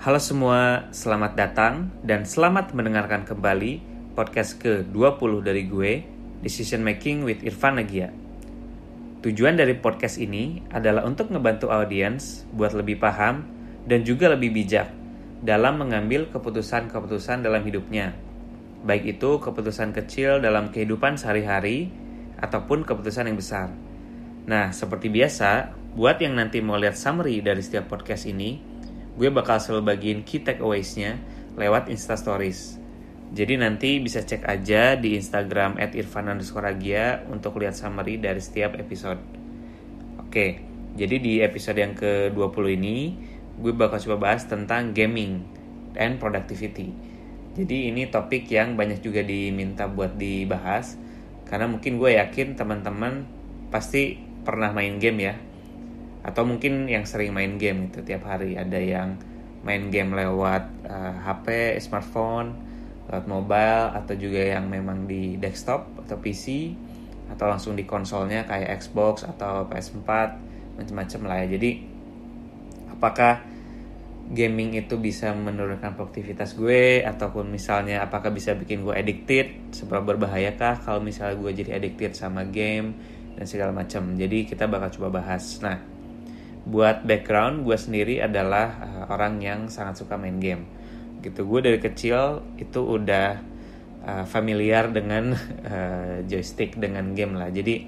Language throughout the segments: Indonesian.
Halo semua, selamat datang dan selamat mendengarkan kembali podcast ke-20 dari gue, Decision Making with Irfan Nagia. Tujuan dari podcast ini adalah untuk ngebantu audiens buat lebih paham dan juga lebih bijak dalam mengambil keputusan-keputusan dalam hidupnya. Baik itu keputusan kecil dalam kehidupan sehari-hari ataupun keputusan yang besar. Nah, seperti biasa, buat yang nanti mau lihat summary dari setiap podcast ini, gue bakal selalu bagiin key takeaways-nya lewat Insta Stories. Jadi nanti bisa cek aja di Instagram at untuk lihat summary dari setiap episode. Oke, jadi di episode yang ke-20 ini gue bakal coba bahas tentang gaming and productivity. Jadi ini topik yang banyak juga diminta buat dibahas karena mungkin gue yakin teman-teman pasti pernah main game ya atau mungkin yang sering main game itu tiap hari ada yang main game lewat uh, eh, HP, smartphone, lewat mobile atau juga yang memang di desktop atau PC atau langsung di konsolnya kayak Xbox atau PS4 macam-macam lah ya. Jadi apakah gaming itu bisa menurunkan produktivitas gue ataupun misalnya apakah bisa bikin gue addicted seberapa berbahayakah kalau misalnya gue jadi addicted sama game dan segala macam jadi kita bakal coba bahas nah buat background gue sendiri adalah uh, orang yang sangat suka main game. Gitu gue dari kecil itu udah uh, familiar dengan uh, joystick dengan game lah. Jadi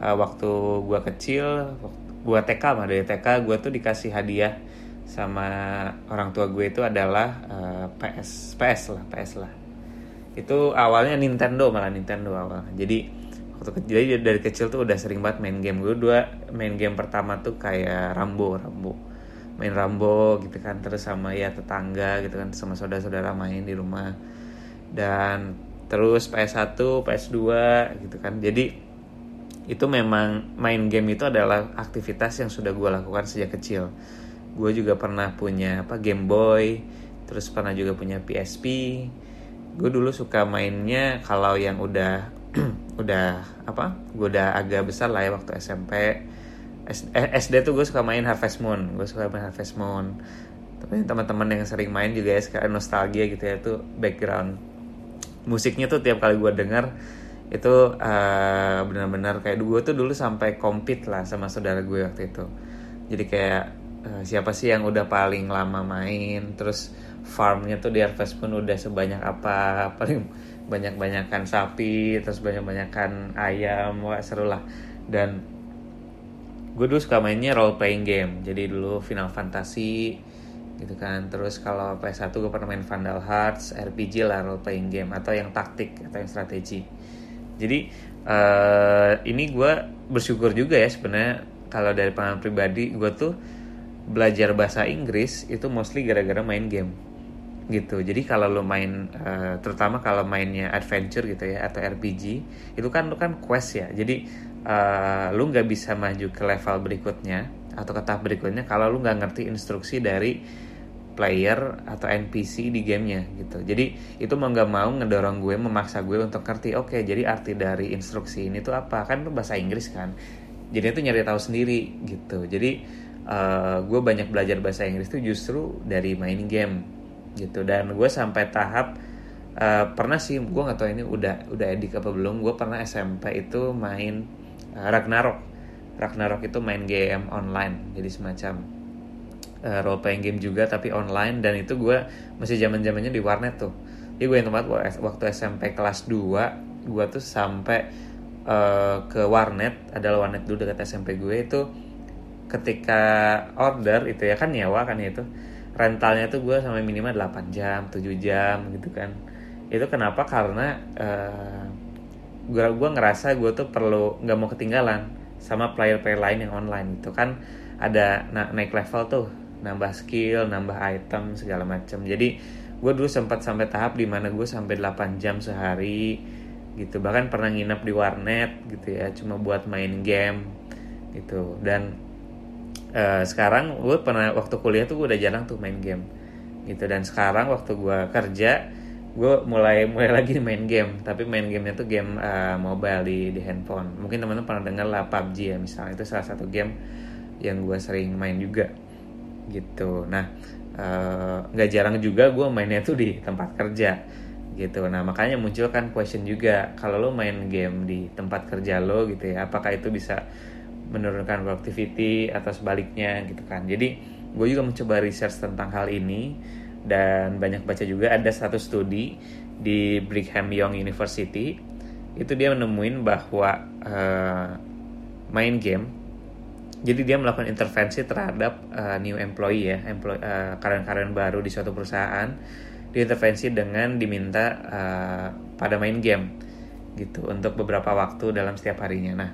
uh, waktu gue kecil gue TK mah dari TK gue tuh dikasih hadiah sama orang tua gue itu adalah uh, PS PS lah PS lah. Itu awalnya Nintendo malah Nintendo awal jadi waktu jadi dari kecil tuh udah sering banget main game. Gue dua main game pertama tuh kayak Rambo Rambo. Main Rambo gitu kan terus sama ya tetangga gitu kan sama saudara-saudara main di rumah. Dan terus PS1 PS2 gitu kan. Jadi itu memang main game itu adalah aktivitas yang sudah gue lakukan sejak kecil. Gue juga pernah punya apa Game Boy terus pernah juga punya PSP gue dulu suka mainnya kalau yang udah udah apa gue udah agak besar lah ya waktu SMP SD eh, tuh gue suka main Harvest Moon. Gue suka main Harvest Moon. Tapi teman-teman yang sering main juga ya sekarang nostalgia gitu ya tuh background musiknya tuh tiap kali gue denger itu uh, benar-benar kayak gue tuh dulu sampai compete lah sama saudara gue waktu itu. Jadi kayak uh, siapa sih yang udah paling lama main terus farmnya tuh di Harvest Moon udah sebanyak apa paling banyak-banyakan sapi terus banyak-banyakan ayam wah seru lah. Dan gue dulu suka mainnya role playing game. Jadi dulu Final Fantasy gitu kan. Terus kalau PS1 gue pernah main Vandal Hearts RPG lah role playing game atau yang taktik atau yang strategi. Jadi uh, ini gue bersyukur juga ya sebenarnya kalau dari pengalaman pribadi gue tuh belajar bahasa Inggris itu mostly gara-gara main game gitu. Jadi kalau lo main uh, terutama kalau mainnya adventure gitu ya atau RPG itu kan lo kan quest ya. Jadi uh, lo nggak bisa maju ke level berikutnya atau ke tahap berikutnya kalau lo nggak ngerti instruksi dari player atau NPC di gamenya gitu. Jadi itu mau nggak mau ngedorong gue memaksa gue untuk ngerti oke okay, jadi arti dari instruksi ini tuh apa? Kan itu bahasa Inggris kan. Jadi itu nyari tahu sendiri gitu. Jadi uh, gue banyak belajar bahasa Inggris tuh justru dari main game gitu. Dan gue sampai tahap uh, pernah sih gue nggak tahu ini udah udah edik apa belum gue pernah SMP itu main uh, Ragnarok. Ragnarok itu main game online jadi semacam uh, role playing game juga tapi online. Dan itu gue masih zaman zamannya di warnet tuh. Jadi gue yang tempat waktu SMP kelas 2 gue tuh sampai uh, ke warnet adalah warnet dulu dekat SMP gue itu ketika order itu ya kan nyewa kan ya itu rentalnya tuh gue sampai minimal 8 jam 7 jam gitu kan. Itu kenapa? Karena uh, gue gue ngerasa gue tuh perlu nggak mau ketinggalan sama player-player lain yang online itu kan. Ada na naik level tuh nambah skill nambah item segala macam jadi gue dulu sempat sampai tahap di mana gue sampai 8 jam sehari gitu. Bahkan pernah nginep di warnet gitu ya cuma buat main game gitu. Dan uh, sekarang gue pernah waktu kuliah tuh gue udah jarang tuh main game gitu. Dan sekarang waktu gue kerja gue mulai mulai lagi main game. Tapi main gamenya tuh game uh, mobile di di handphone. Mungkin teman-teman pernah dengar lah PUBG ya misalnya. Itu salah satu game yang gue sering main juga gitu. Nah eh, nggak uh, jarang juga gue mainnya tuh di tempat kerja gitu. Nah makanya muncul kan question juga kalau lo main game di tempat kerja lo gitu ya apakah itu bisa menurunkan productivity atau sebaliknya gitu kan. Jadi gue juga mencoba research tentang hal ini dan banyak baca juga. Ada satu studi di Brigham Young University. Itu dia menemuin bahwa uh, main game jadi dia melakukan intervensi terhadap uh, new employee ya employee uh, karyawan-karyawan baru di suatu perusahaan. Diintervensi dengan diminta uh, pada main game gitu untuk beberapa waktu dalam setiap harinya. Nah,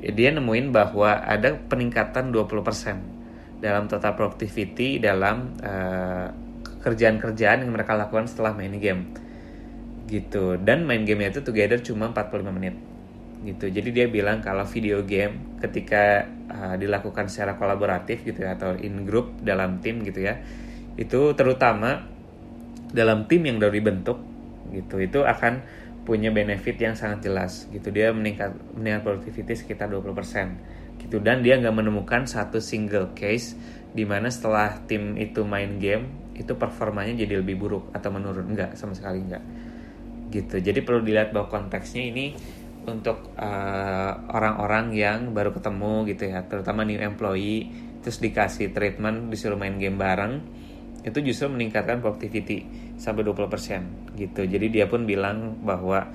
dia nemuin bahwa ada peningkatan 20% dalam total productivity dalam uh, kerjaan-kerjaan yang mereka lakukan setelah main game. Gitu. Dan main game itu together cuma 45 menit. Gitu. Jadi dia bilang kalau video game ketika uh, dilakukan secara kolaboratif gitu ya atau in group dalam tim gitu ya. Itu terutama dalam tim yang baru dibentuk gitu itu akan punya benefit yang sangat jelas gitu. Dia meningkat meningkat productivity sekitar 20% gitu. Dan dia nggak menemukan satu single case di mana setelah tim itu main game itu performanya jadi lebih buruk atau menurun. Enggak sama sekali enggak gitu. Jadi perlu dilihat bahwa konteksnya ini untuk uh, orang-orang yang baru ketemu gitu ya. Terutama new employee terus dikasih treatment disuruh main game bareng itu justru meningkatkan productivity sampai 20% gitu. Jadi dia pun bilang bahwa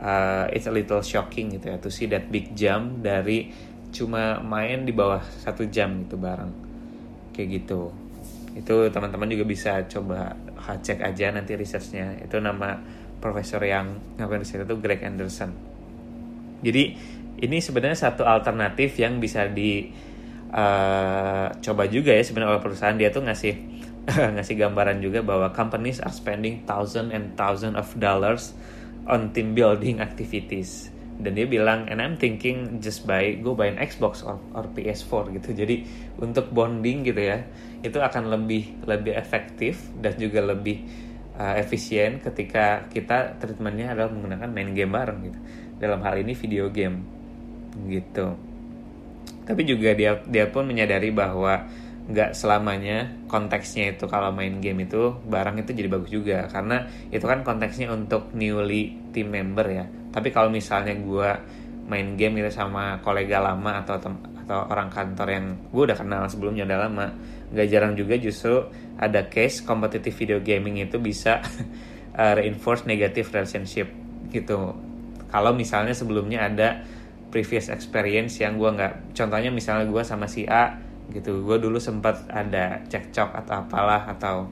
uh, it's a little shocking gitu ya to see that big jump dari cuma main di bawah satu jam gitu bareng kayak gitu. Itu teman-teman juga bisa coba cek aja nanti researchnya. Itu nama profesor yang ngapain riset itu Greg Anderson. Jadi ini sebenarnya satu alternatif yang bisa di uh, coba juga ya sebenarnya oleh perusahaan dia tuh ngasih ngasih gambaran juga bahwa companies are spending thousand and thousand of dollars on team building activities. Dan dia bilang and I'm thinking just buy go buy an Xbox or, or PS4 gitu. Jadi untuk bonding gitu ya itu akan lebih lebih efektif dan juga lebih uh, efisien ketika kita treatmentnya adalah menggunakan main game bareng gitu. Dalam hal ini video game gitu. Tapi juga dia dia pun menyadari bahwa nggak selamanya konteksnya itu kalau main game itu barang itu jadi bagus juga. Karena itu kan konteksnya untuk newly team member ya. Tapi kalau misalnya gue main game gitu sama kolega lama atau atau orang kantor yang gue udah kenal sebelumnya udah lama nggak jarang juga justru ada case kompetitif video gaming itu bisa uh, reinforce negative relationship gitu. Kalau misalnya sebelumnya ada previous experience yang gue nggak contohnya misalnya gue sama si A gitu. Gue dulu sempat ada cekcok atau apalah atau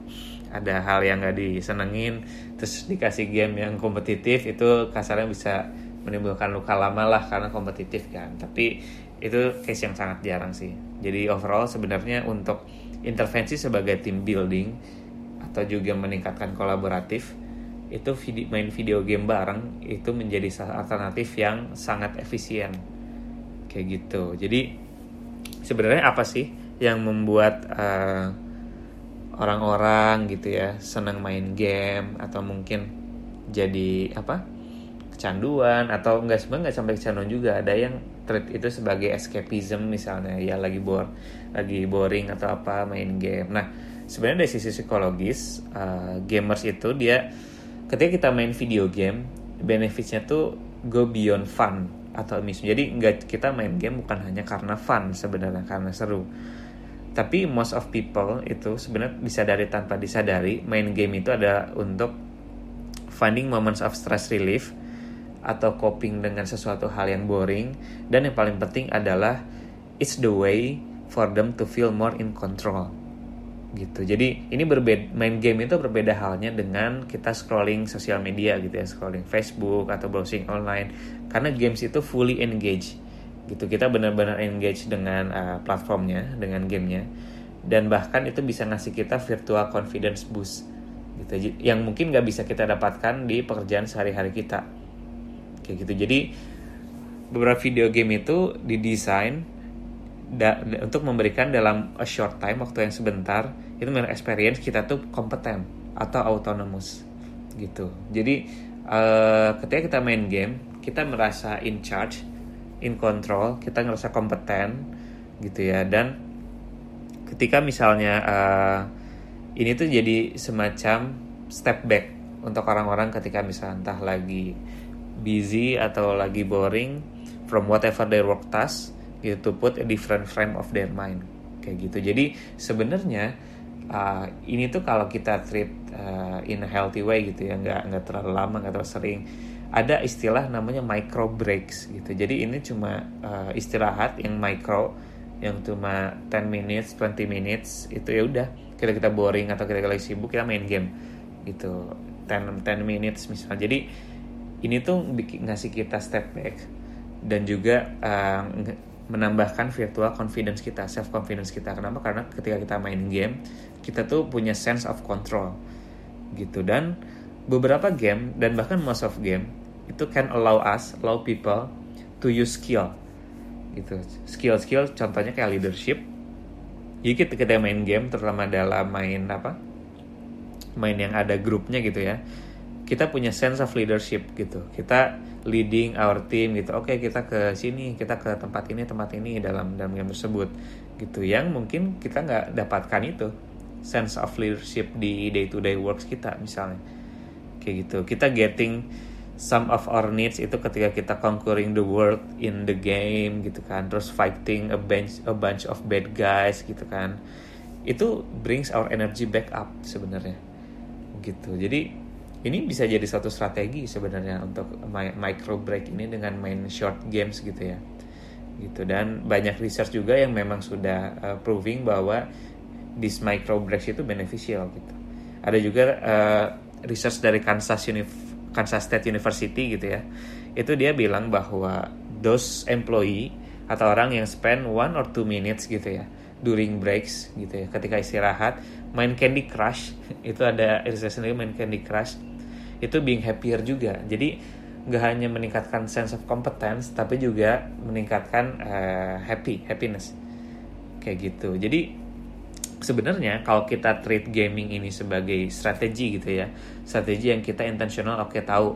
ada hal yang gak disenengin terus dikasih game yang kompetitif itu kasarnya bisa menimbulkan luka lama lah karena kompetitif kan. Tapi itu case yang sangat jarang sih. Jadi overall sebenarnya untuk intervensi sebagai team building atau juga meningkatkan kolaboratif itu video, main video game bareng itu menjadi alternatif yang sangat efisien. Kayak gitu. Jadi sebenarnya apa sih yang membuat eh, orang-orang gitu ya senang main game atau mungkin jadi apa kecanduan atau enggak sebenarnya nggak sampai kecanduan juga. Ada yang treat itu sebagai escapism misalnya ya lagi bore lagi boring atau apa main game. Nah sebenarnya dari sisi psikologis uh, gamers itu dia ketika kita main video game benefitsnya tuh go beyond fun atau miss. Jadi nggak kita main game bukan hanya karena fun sebenarnya karena seru. Tapi most of people itu sebenarnya disadari tanpa disadari main game itu ada untuk finding moments of stress relief atau coping dengan sesuatu hal yang boring. Dan yang paling penting adalah it's the way for them to feel more in control gitu. Jadi ini berbeda main game itu berbeda halnya dengan kita scrolling sosial media gitu ya scrolling Facebook atau browsing online. Karena games itu fully engage gitu. Kita benar-benar engage dengan uh, platformnya dengan gamenya. Dan bahkan itu bisa ngasih kita virtual confidence boost gitu. Yang mungkin nggak bisa kita dapatkan di pekerjaan sehari-hari kita. Kayak gitu. Jadi beberapa video game itu didesain da, untuk memberikan dalam a short time waktu yang sebentar itu memang experience kita tuh kompeten atau autonomous gitu. Jadi uh, ketika kita main game kita merasa in charge in control kita ngerasa kompeten gitu ya. Dan ketika misalnya uh, ini tuh jadi semacam step back untuk orang-orang ketika misalnya entah lagi busy atau lagi boring from whatever their work task gitu put a different frame of their mind. Kayak gitu. Jadi sebenarnya uh, ini tuh kalau kita treat uh, in a healthy way gitu ya nggak nggak terlalu lama nggak terlalu sering ada istilah namanya micro breaks gitu. Jadi ini cuma uh, istirahat yang micro yang cuma 10 minutes 20 minutes itu ya udah. Kita kita boring atau kita lagi sibuk kita main game gitu. 10 10 minutes misalnya jadi ini tuh ngasih kita step back. Dan juga uh, menambahkan virtual confidence kita self confidence kita. Kenapa? Karena ketika kita main game kita tuh punya sense of control gitu. Dan beberapa game dan bahkan most of game itu can allow us allow people to use skill gitu. Skill skill contohnya kayak leadership. Jadi kita, kita main game terutama dalam main apa? Main yang ada grupnya gitu ya kita punya sense of leadership gitu. Kita leading our team gitu. Oke okay, kita ke sini kita ke tempat ini tempat ini dalam dalam game tersebut gitu. Yang mungkin kita nggak dapatkan itu sense of leadership di day to day works kita misalnya. Kayak gitu. Kita getting some of our needs itu ketika kita conquering the world in the game gitu kan. Terus fighting a bunch a bunch of bad guys gitu kan. Itu brings our energy back up sebenarnya. Gitu. Jadi ini bisa jadi satu strategi sebenarnya untuk micro break ini dengan main short games gitu ya. Gitu dan banyak research juga yang memang sudah uh, proving bahwa this micro breaks itu beneficial gitu. Ada juga uh, research dari Kansas University Kansas State University gitu ya. Itu dia bilang bahwa those employee atau orang yang spend one or two minutes gitu ya during breaks gitu ya ketika istirahat main Candy Crush. Itu ada riset sendiri main Candy Crush itu being happier juga. Jadi nggak hanya meningkatkan sense of competence tapi juga meningkatkan uh, happy happiness. Kayak gitu. Jadi sebenarnya kalau kita treat gaming ini sebagai strategi gitu ya strategi yang kita intentional oke okay, tahu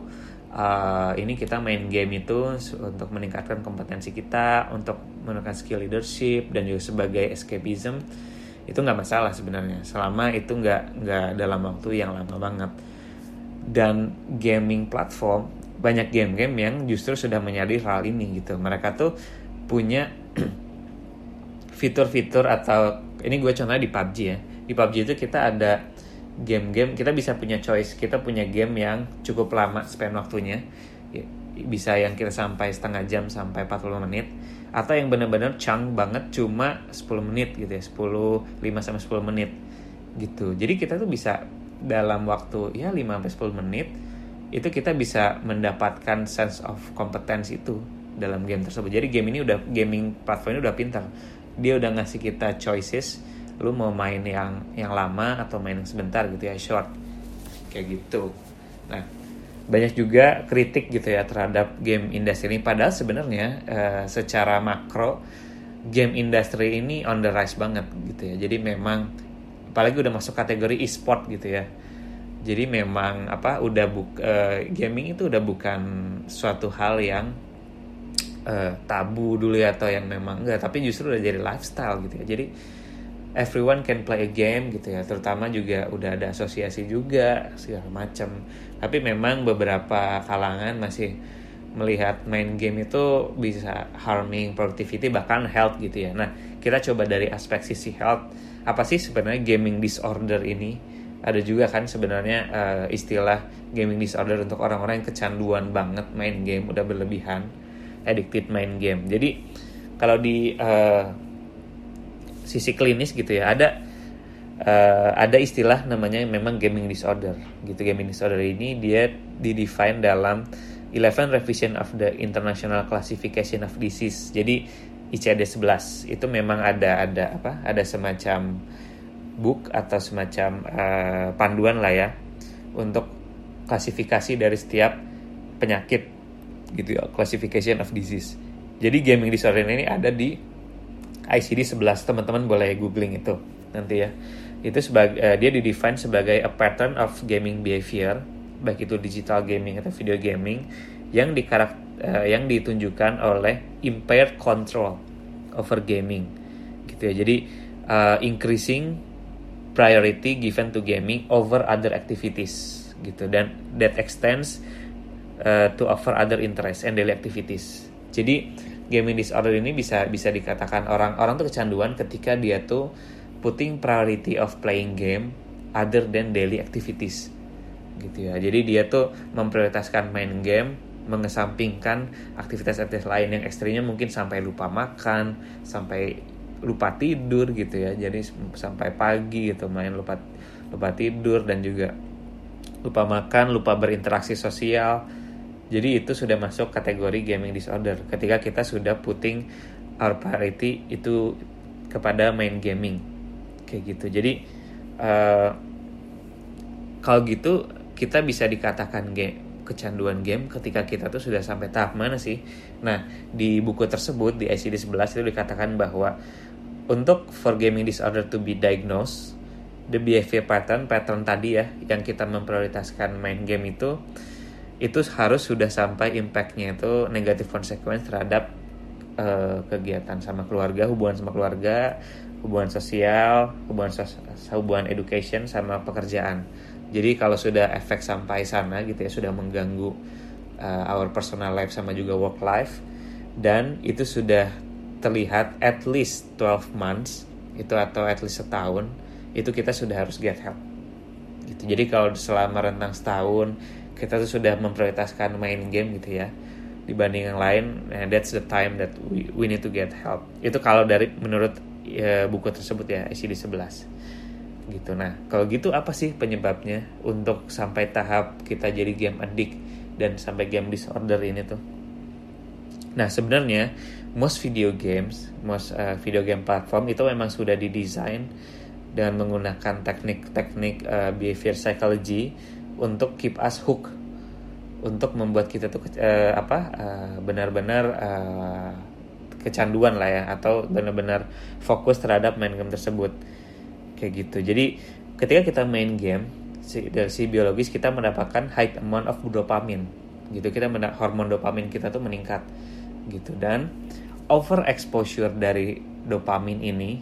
uh, ini kita main game itu untuk meningkatkan kompetensi kita untuk meningkatkan skill leadership dan juga sebagai escapism itu nggak masalah sebenarnya. Selama itu nggak nggak dalam waktu yang lama banget dan gaming platform banyak game-game yang justru sudah menyadari hal ini gitu. Mereka tuh punya fitur-fitur atau ini gue contohnya di PUBG ya. Di PUBG itu kita ada game-game kita bisa punya choice. Kita punya game yang cukup lama spend waktunya. Ya, bisa yang kita sampai setengah jam sampai 40 menit. Atau yang benar-benar chunk banget cuma 10 menit gitu ya. 10 5 sampai 10 menit gitu. Jadi kita tuh bisa dalam waktu ya 5 sampai 10 menit itu kita bisa mendapatkan sense of competence itu dalam game tersebut. Jadi game ini udah gaming platform ini udah pintar. Dia udah ngasih kita choices lu mau main yang yang lama atau main yang sebentar gitu ya short. Kayak gitu. Nah banyak juga kritik gitu ya terhadap game industri ini. Padahal sebenarnya uh, secara makro game industry ini on the rise banget gitu ya. Jadi memang apalagi udah masuk kategori e-sport gitu ya. Jadi memang apa udah buk uh, gaming itu udah bukan suatu hal yang uh, tabu dulu ya atau yang memang enggak tapi justru udah jadi lifestyle gitu ya. Jadi everyone can play a game gitu ya. Terutama juga udah ada asosiasi juga segala macam tapi memang beberapa kalangan masih melihat main game itu bisa harming productivity bahkan health gitu ya. Nah kita coba dari aspek sisi health apa sih sebenarnya gaming disorder ini? Ada juga kan sebenarnya uh, istilah gaming disorder untuk orang-orang yang kecanduan banget main game udah berlebihan addicted main game. Jadi kalau di uh, sisi klinis gitu ya ada uh, ada istilah namanya memang gaming disorder. Gitu gaming disorder ini dia didefine dalam 11 revision of the International Classification of Disease. Jadi ICD 11 itu memang ada ada apa ada semacam book atau semacam uh, panduan lah ya untuk klasifikasi dari setiap penyakit gitu ya classification of disease. Jadi gaming disorder ini ada di ICD 11 teman-teman boleh googling itu nanti ya. Itu sebagai uh, dia didefine sebagai a pattern of gaming behavior baik itu digital gaming atau video gaming yang dikarak uh, yang ditunjukkan oleh impaired control over gaming gitu ya. Jadi uh, increasing priority given to gaming over other activities gitu. Dan that extends uh, to offer other interests and daily activities. Jadi gaming disorder ini bisa bisa dikatakan orang orang tuh kecanduan ketika dia tuh putting priority of playing game other than daily activities gitu ya. Jadi dia tuh memprioritaskan main game mengesampingkan aktivitas-aktivitas lain yang ekstrimnya mungkin sampai lupa makan sampai lupa tidur gitu ya. Jadi sampai pagi gitu main lupa lupa tidur dan juga lupa makan lupa berinteraksi sosial. Jadi itu sudah masuk kategori gaming disorder. Ketika kita sudah putting our priority itu kepada main gaming. Kayak gitu. Jadi uh, kalau gitu kita bisa dikatakan game kecanduan game ketika kita tuh sudah sampai tahap mana sih? Nah, di buku tersebut di ICD-11 itu dikatakan bahwa untuk for gaming disorder to be diagnosed, the behavior pattern, pattern tadi ya, yang kita memprioritaskan main game itu, itu harus sudah sampai impactnya itu negatif consequence terhadap uh, kegiatan sama keluarga, hubungan sama keluarga, hubungan sosial, hubungan sos hubungan education sama pekerjaan jadi kalau sudah efek sampai sana gitu ya sudah mengganggu uh, our personal life sama juga work life dan itu sudah terlihat at least 12 months itu atau at least setahun itu kita sudah harus get help gitu. Jadi kalau selama rentang setahun kita tuh sudah memprioritaskan main game gitu ya dibanding yang lain, nah that's the time that we, we need to get help. Itu kalau dari menurut ya, buku tersebut ya ICD 11 gitu. Nah kalau gitu apa sih penyebabnya untuk sampai tahap kita jadi game addict dan sampai game disorder ini tuh? Nah sebenarnya most video games most uh, video game platform itu memang sudah didesain dengan menggunakan teknik-teknik uh, behavior psychology untuk keep us hook untuk membuat kita tuh uh, apa uh, benar-benar uh, kecanduan lah ya atau benar-benar fokus terhadap main game tersebut kayak gitu. Jadi ketika kita main game dari si biologis kita mendapatkan high amount of dopamine gitu kita hormon dopamin kita tuh meningkat. Gitu dan over exposure dari dopamin ini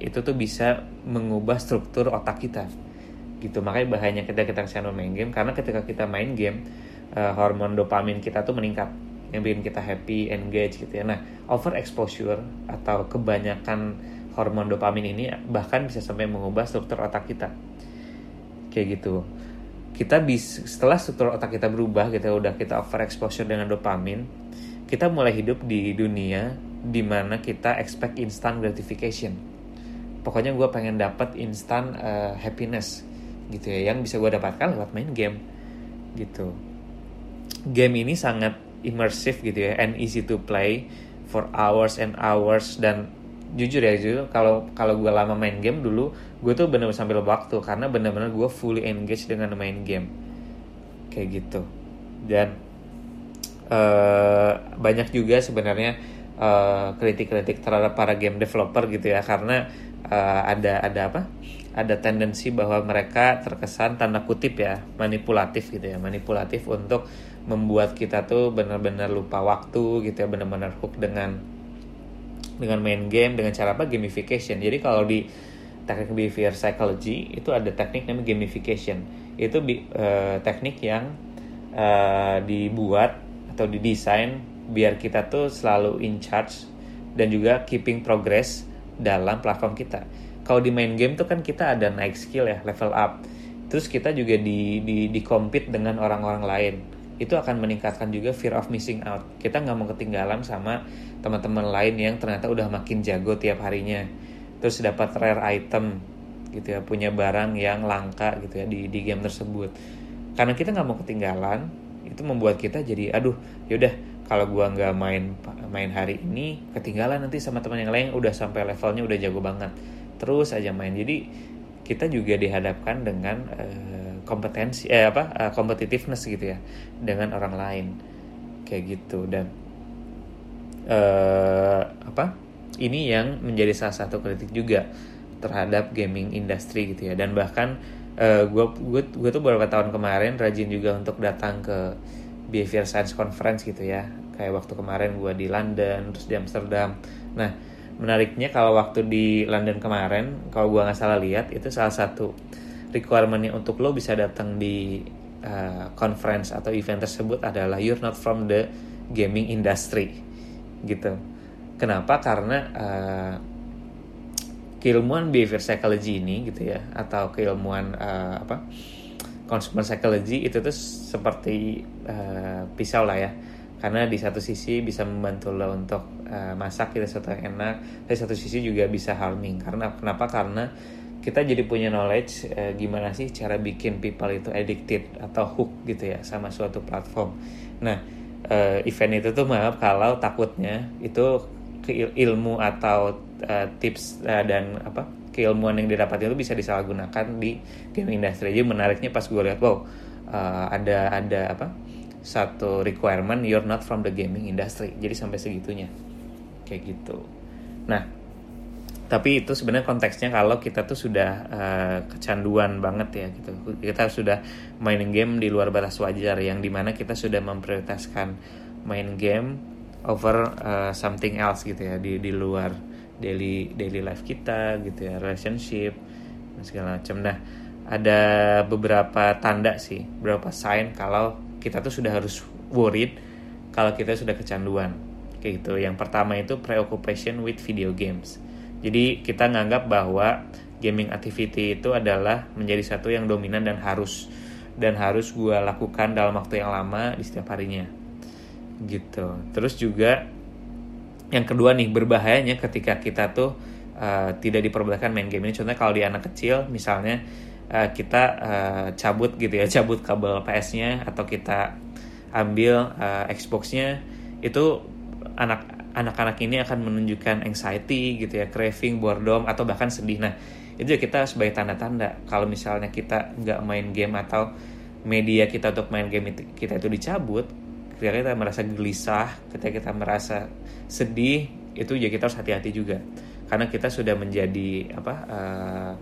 itu tuh bisa mengubah struktur otak kita. Gitu makanya bahayanya ketika kita ke sana main game karena ketika kita main game uh, hormon dopamin kita tuh meningkat yang bikin kita happy engage gitu ya. Nah over exposure atau kebanyakan hormon dopamin ini bahkan bisa sampai mengubah struktur otak kita. Kayak gitu. Kita bisa setelah struktur otak kita berubah kita udah kita overexposure dengan dopamin kita mulai hidup di dunia di mana kita expect instant gratification. Pokoknya gue pengen dapat instant uh, happiness gitu ya yang bisa gue dapatkan lewat main game gitu. Game ini sangat immersive gitu ya and easy to play for hours and hours dan jujur ya jujur kalau kalau gue lama main game dulu gue tuh bener-bener sambil waktu karena bener-bener gue fully engaged dengan main game. Kayak gitu. Dan uh, banyak juga sebenarnya uh, kritik-kritik terhadap para game developer gitu ya karena uh, ada ada apa? Ada tendensi bahwa mereka terkesan tanda kutip ya manipulatif gitu ya manipulatif untuk membuat kita tuh benar-benar lupa waktu gitu ya benar-benar hook dengan dengan main game dengan cara apa? Gamification. Jadi kalau di teknik behavior psychology itu ada teknik namanya gamification. Itu uh, teknik yang uh, dibuat atau didesain biar kita tuh selalu in charge dan juga keeping progress dalam platform kita. Kalau di main game tuh kan kita ada naik skill ya level up. Terus kita juga di di di compete dengan orang-orang lain itu akan meningkatkan juga fear of missing out. Kita nggak mau ketinggalan sama teman-teman lain yang ternyata udah makin jago tiap harinya. Terus dapat rare item gitu ya, punya barang yang langka gitu ya di di game tersebut. Karena kita nggak mau ketinggalan, itu membuat kita jadi aduh yaudah kalau gua nggak main main hari ini ketinggalan nanti sama teman yang lain udah sampai levelnya udah jago banget. Terus aja main. Jadi kita juga dihadapkan dengan uh, kompetensi eh apa uh, competitiveness gitu ya dengan orang lain. Kayak gitu. Dan uh, apa ini yang menjadi salah satu kritik juga terhadap gaming industry gitu ya. Dan bahkan gue uh, gue tuh beberapa tahun kemarin rajin juga untuk datang ke behavior science conference gitu ya. Kayak waktu kemarin gue di London terus di Amsterdam. Nah menariknya kalau waktu di London kemarin kalau gua nggak salah lihat itu salah satu requirementnya untuk lo bisa datang di uh, conference atau event tersebut adalah you're not from the gaming industry gitu. Kenapa? Karena uh, keilmuan behavior psychology ini gitu ya atau keilmuan uh, apa consumer psychology itu tuh seperti uh, pisau lah ya. Karena di satu sisi bisa membantu lo untuk uh, masak kita sesuatu yang enak di satu sisi juga bisa harming. Karena kenapa? Karena kita jadi punya knowledge uh, gimana sih cara bikin people itu addicted atau hook gitu ya sama suatu platform. Nah uh, event itu tuh maaf kalau takutnya itu ilmu atau uh, tips uh, dan apa keilmuan yang didapat itu bisa disalahgunakan di game industry. Jadi menariknya pas gue lihat wow uh, ada ada apa satu requirement you're not from the gaming industry. Jadi sampai segitunya. Kayak gitu. Nah tapi itu sebenarnya konteksnya kalau kita tuh sudah uh, kecanduan banget ya gitu. Kita sudah mainin game di luar batas wajar yang di mana kita sudah memprioritaskan main game over uh, something else gitu ya di di luar daily daily life kita gitu ya relationship segala macam. Nah ada beberapa tanda sih beberapa sign kalau kita tuh sudah harus worried kalau kita sudah kecanduan kayak gitu. Yang pertama itu preoccupation with video games jadi kita nganggap bahwa gaming activity itu adalah menjadi satu yang dominan dan harus dan harus gue lakukan dalam waktu yang lama di setiap harinya. Gitu. Terus juga yang kedua nih berbahayanya ketika kita tuh uh, tidak diperbolehkan main game ini. Contohnya kalau di anak kecil misalnya uh, kita uh, cabut gitu ya cabut kabel PS-nya atau kita ambil uh, Xbox-nya itu anak anak-anak ini akan menunjukkan anxiety gitu ya craving boredom atau bahkan sedih. Nah itu kita sebagai tanda-tanda. Kalau misalnya kita nggak main game atau media kita untuk main game itu, kita itu dicabut ketika kita merasa gelisah ketika kita merasa sedih itu ya kita harus hati-hati juga. Karena kita sudah menjadi apa uh,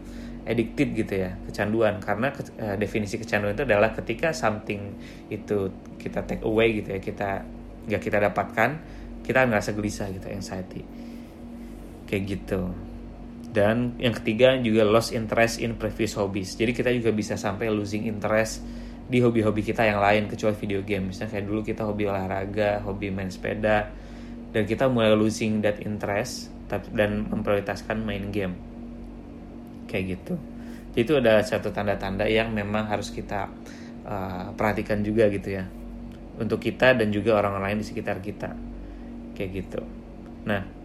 addicted gitu ya kecanduan. Karena uh, definisi kecanduan itu adalah ketika something itu kita take away gitu ya kita nggak kita dapatkan kita ngerasa gelisah gitu anxiety. Kayak gitu. Dan yang ketiga juga lost interest in previous hobbies. Jadi kita juga bisa sampai losing interest di hobi-hobi kita yang lain kecuali video game. Misalnya kayak dulu kita hobi olahraga hobi main sepeda dan kita mulai losing that interest dan memprioritaskan main game. Kayak gitu. Jadi itu ada satu tanda-tanda yang memang harus kita uh, perhatikan juga gitu ya. Untuk kita dan juga orang lain di sekitar kita kayak gitu. Nah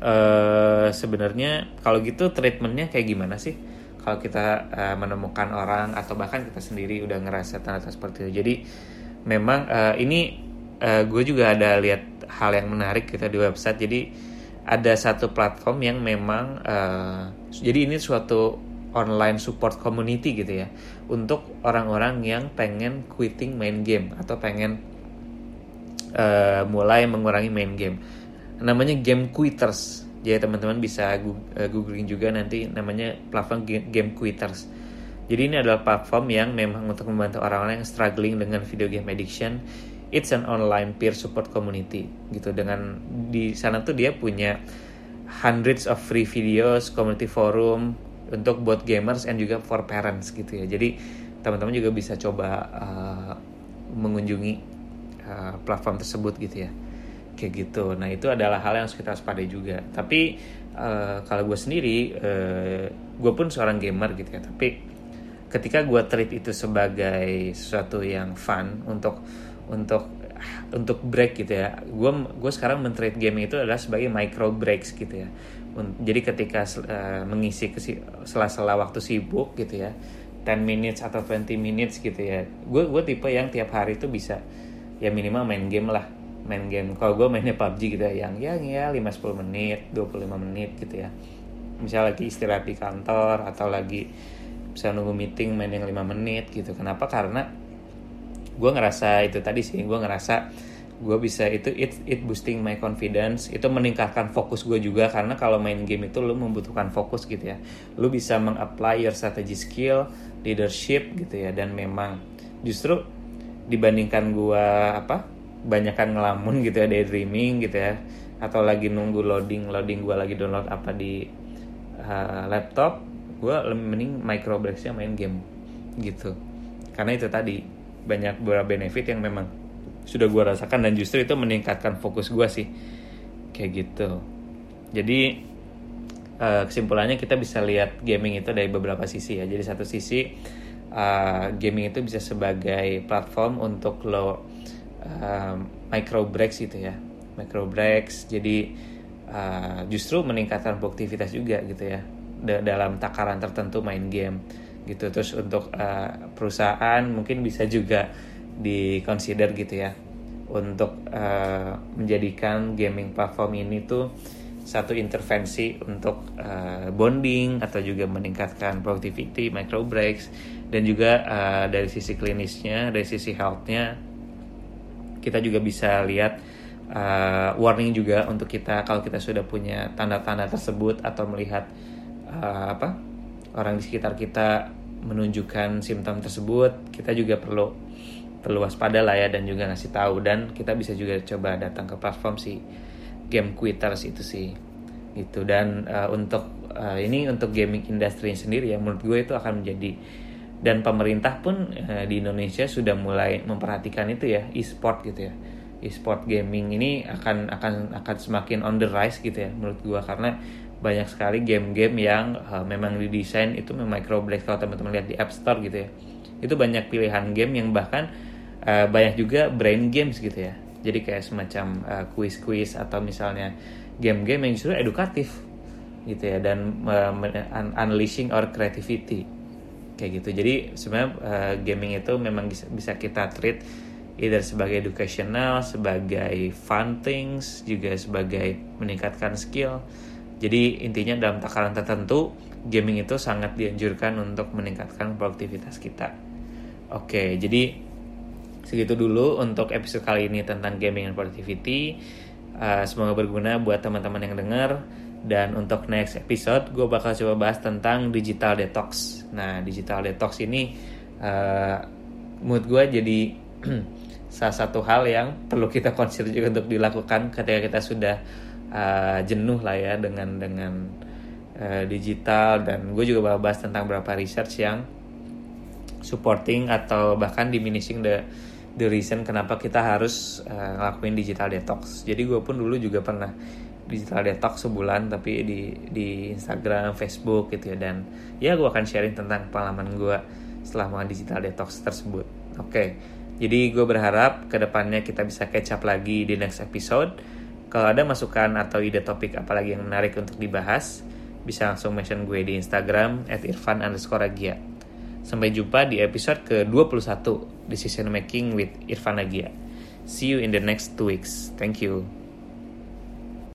uh, sebenarnya kalau gitu treatmentnya kayak gimana sih? Kalau kita uh, menemukan orang atau bahkan kita sendiri udah ngerasa tanda-tanda seperti itu. Jadi memang uh, ini uh, gue juga ada lihat hal yang menarik kita di website. Jadi ada satu platform yang memang jadi ini suatu online support community gitu ya. Untuk orang-orang yang pengen quitting main game atau pengen uh, mulai mengurangi main game. Namanya game quitters. Jadi teman-teman bisa uh, googling juga nanti namanya platform game quitters. Jadi ini adalah platform yang memang untuk membantu orang-orang yang struggling dengan video game addiction. It's an online peer support community gitu. Dengan di sana tuh dia punya hundreds of free videos community forum untuk buat gamers and juga for parents gitu ya. Jadi teman-teman juga bisa coba uh, mengunjungi uh, platform tersebut gitu ya. Kayak gitu. Nah itu adalah hal yang harus kita waspadai juga. Tapi uh, kalau gue sendiri uh, gue pun seorang gamer gitu ya. Tapi ketika gue treat itu sebagai sesuatu yang fun untuk untuk untuk break gitu ya gue gue sekarang mentreat game itu adalah sebagai micro breaks gitu ya. Jadi ketika uh, mengisi sela-sela waktu sibuk gitu ya 10 minutes atau 20 minutes gitu ya gue gue tipe yang tiap hari itu bisa ya minimal main game lah. Main game. Kalau gue mainnya PUBG gitu ya yang yang ya 5-10 menit 25 menit gitu ya. Misalnya lagi istirahat di kantor atau lagi bisa nunggu meeting main yang 5 menit gitu. Kenapa? Karena gue ngerasa itu tadi sih gue ngerasa gue bisa itu it it boosting my confidence. Itu meningkatkan fokus gue juga karena kalau main game itu lo membutuhkan fokus gitu ya. Lo bisa mengapply your strategy skill leadership gitu ya. Dan memang justru dibandingkan gue apa banyakkan ngelamun gitu ya daydreaming gitu ya atau lagi nunggu loading loading gue lagi download apa di uh, laptop gue lebih mending micro breaksnya main game gitu. Karena itu tadi banyak beberapa benefit yang memang sudah gue rasakan dan justru itu meningkatkan fokus gue sih kayak gitu. Jadi uh, kesimpulannya kita bisa lihat gaming itu dari beberapa sisi ya. Jadi satu sisi uh, gaming itu bisa sebagai platform untuk lo uh, micro breaks gitu ya. Micro breaks jadi uh, justru meningkatkan produktivitas juga gitu ya. Dalam takaran tertentu main game gitu. Terus untuk uh, perusahaan mungkin bisa juga di consider gitu ya. Untuk uh, menjadikan gaming platform ini tuh satu intervensi untuk uh, bonding atau juga meningkatkan productivity micro breaks dan juga uh, dari sisi klinisnya dari sisi healthnya kita juga bisa lihat uh, warning juga untuk kita kalau kita sudah punya tanda-tanda tersebut atau melihat uh, apa orang di sekitar kita menunjukkan simptom tersebut kita juga perlu perlu waspada lah ya dan juga ngasih tahu. Dan kita bisa juga coba datang ke platform si game quitters itu sih. Itu dan uh, untuk uh, ini untuk gaming industry sendiri ya menurut gue itu akan menjadi dan pemerintah pun uh, di Indonesia sudah mulai memperhatikan itu ya e-sport gitu ya. E-sport gaming ini akan akan akan semakin on the rise gitu ya menurut gua. Karena banyak sekali game-game yang uh, memang didesain itu memang microblack kalau teman-teman lihat di App Store gitu ya itu banyak pilihan game yang bahkan uh, banyak juga brain games gitu ya. Jadi kayak semacam uh, quiz-quiz atau misalnya game-game yang justru edukatif gitu ya dan uh, unleashing our creativity kayak gitu jadi sebenarnya uh, gaming itu memang bisa, kita treat either sebagai educational, sebagai fun things, juga sebagai meningkatkan skill. Jadi intinya dalam takaran tertentu, gaming itu sangat dianjurkan untuk meningkatkan produktivitas kita. Oke, jadi segitu dulu untuk episode kali ini tentang gaming and productivity. Uh, semoga berguna buat teman-teman yang dengar. Dan untuk next episode, gue bakal coba bahas tentang digital detox. Nah, digital detox ini uh, mood gue jadi salah satu hal yang perlu kita consider juga untuk dilakukan ketika kita sudah uh, jenuh lah ya dengan dengan uh, digital dan gue juga bakal bahas tentang beberapa research yang supporting atau bahkan diminishing the the reason kenapa kita harus uh, ngelakuin digital detox. Jadi gue pun dulu juga pernah digital detox sebulan tapi di di Instagram, Facebook gitu ya dan ya gue akan sharing tentang pengalaman gue selama digital detox tersebut. Oke. Okay. Jadi gue berharap ke depannya kita bisa catch up lagi di next episode. Kalau ada masukan atau ide topik apalagi yang menarik untuk dibahas, bisa langsung mention gue di Instagram at irfan underscore agia. Sampai jumpa di episode ke-21 Decision Making with Irfan Agia. See you in the next two weeks. Thank you.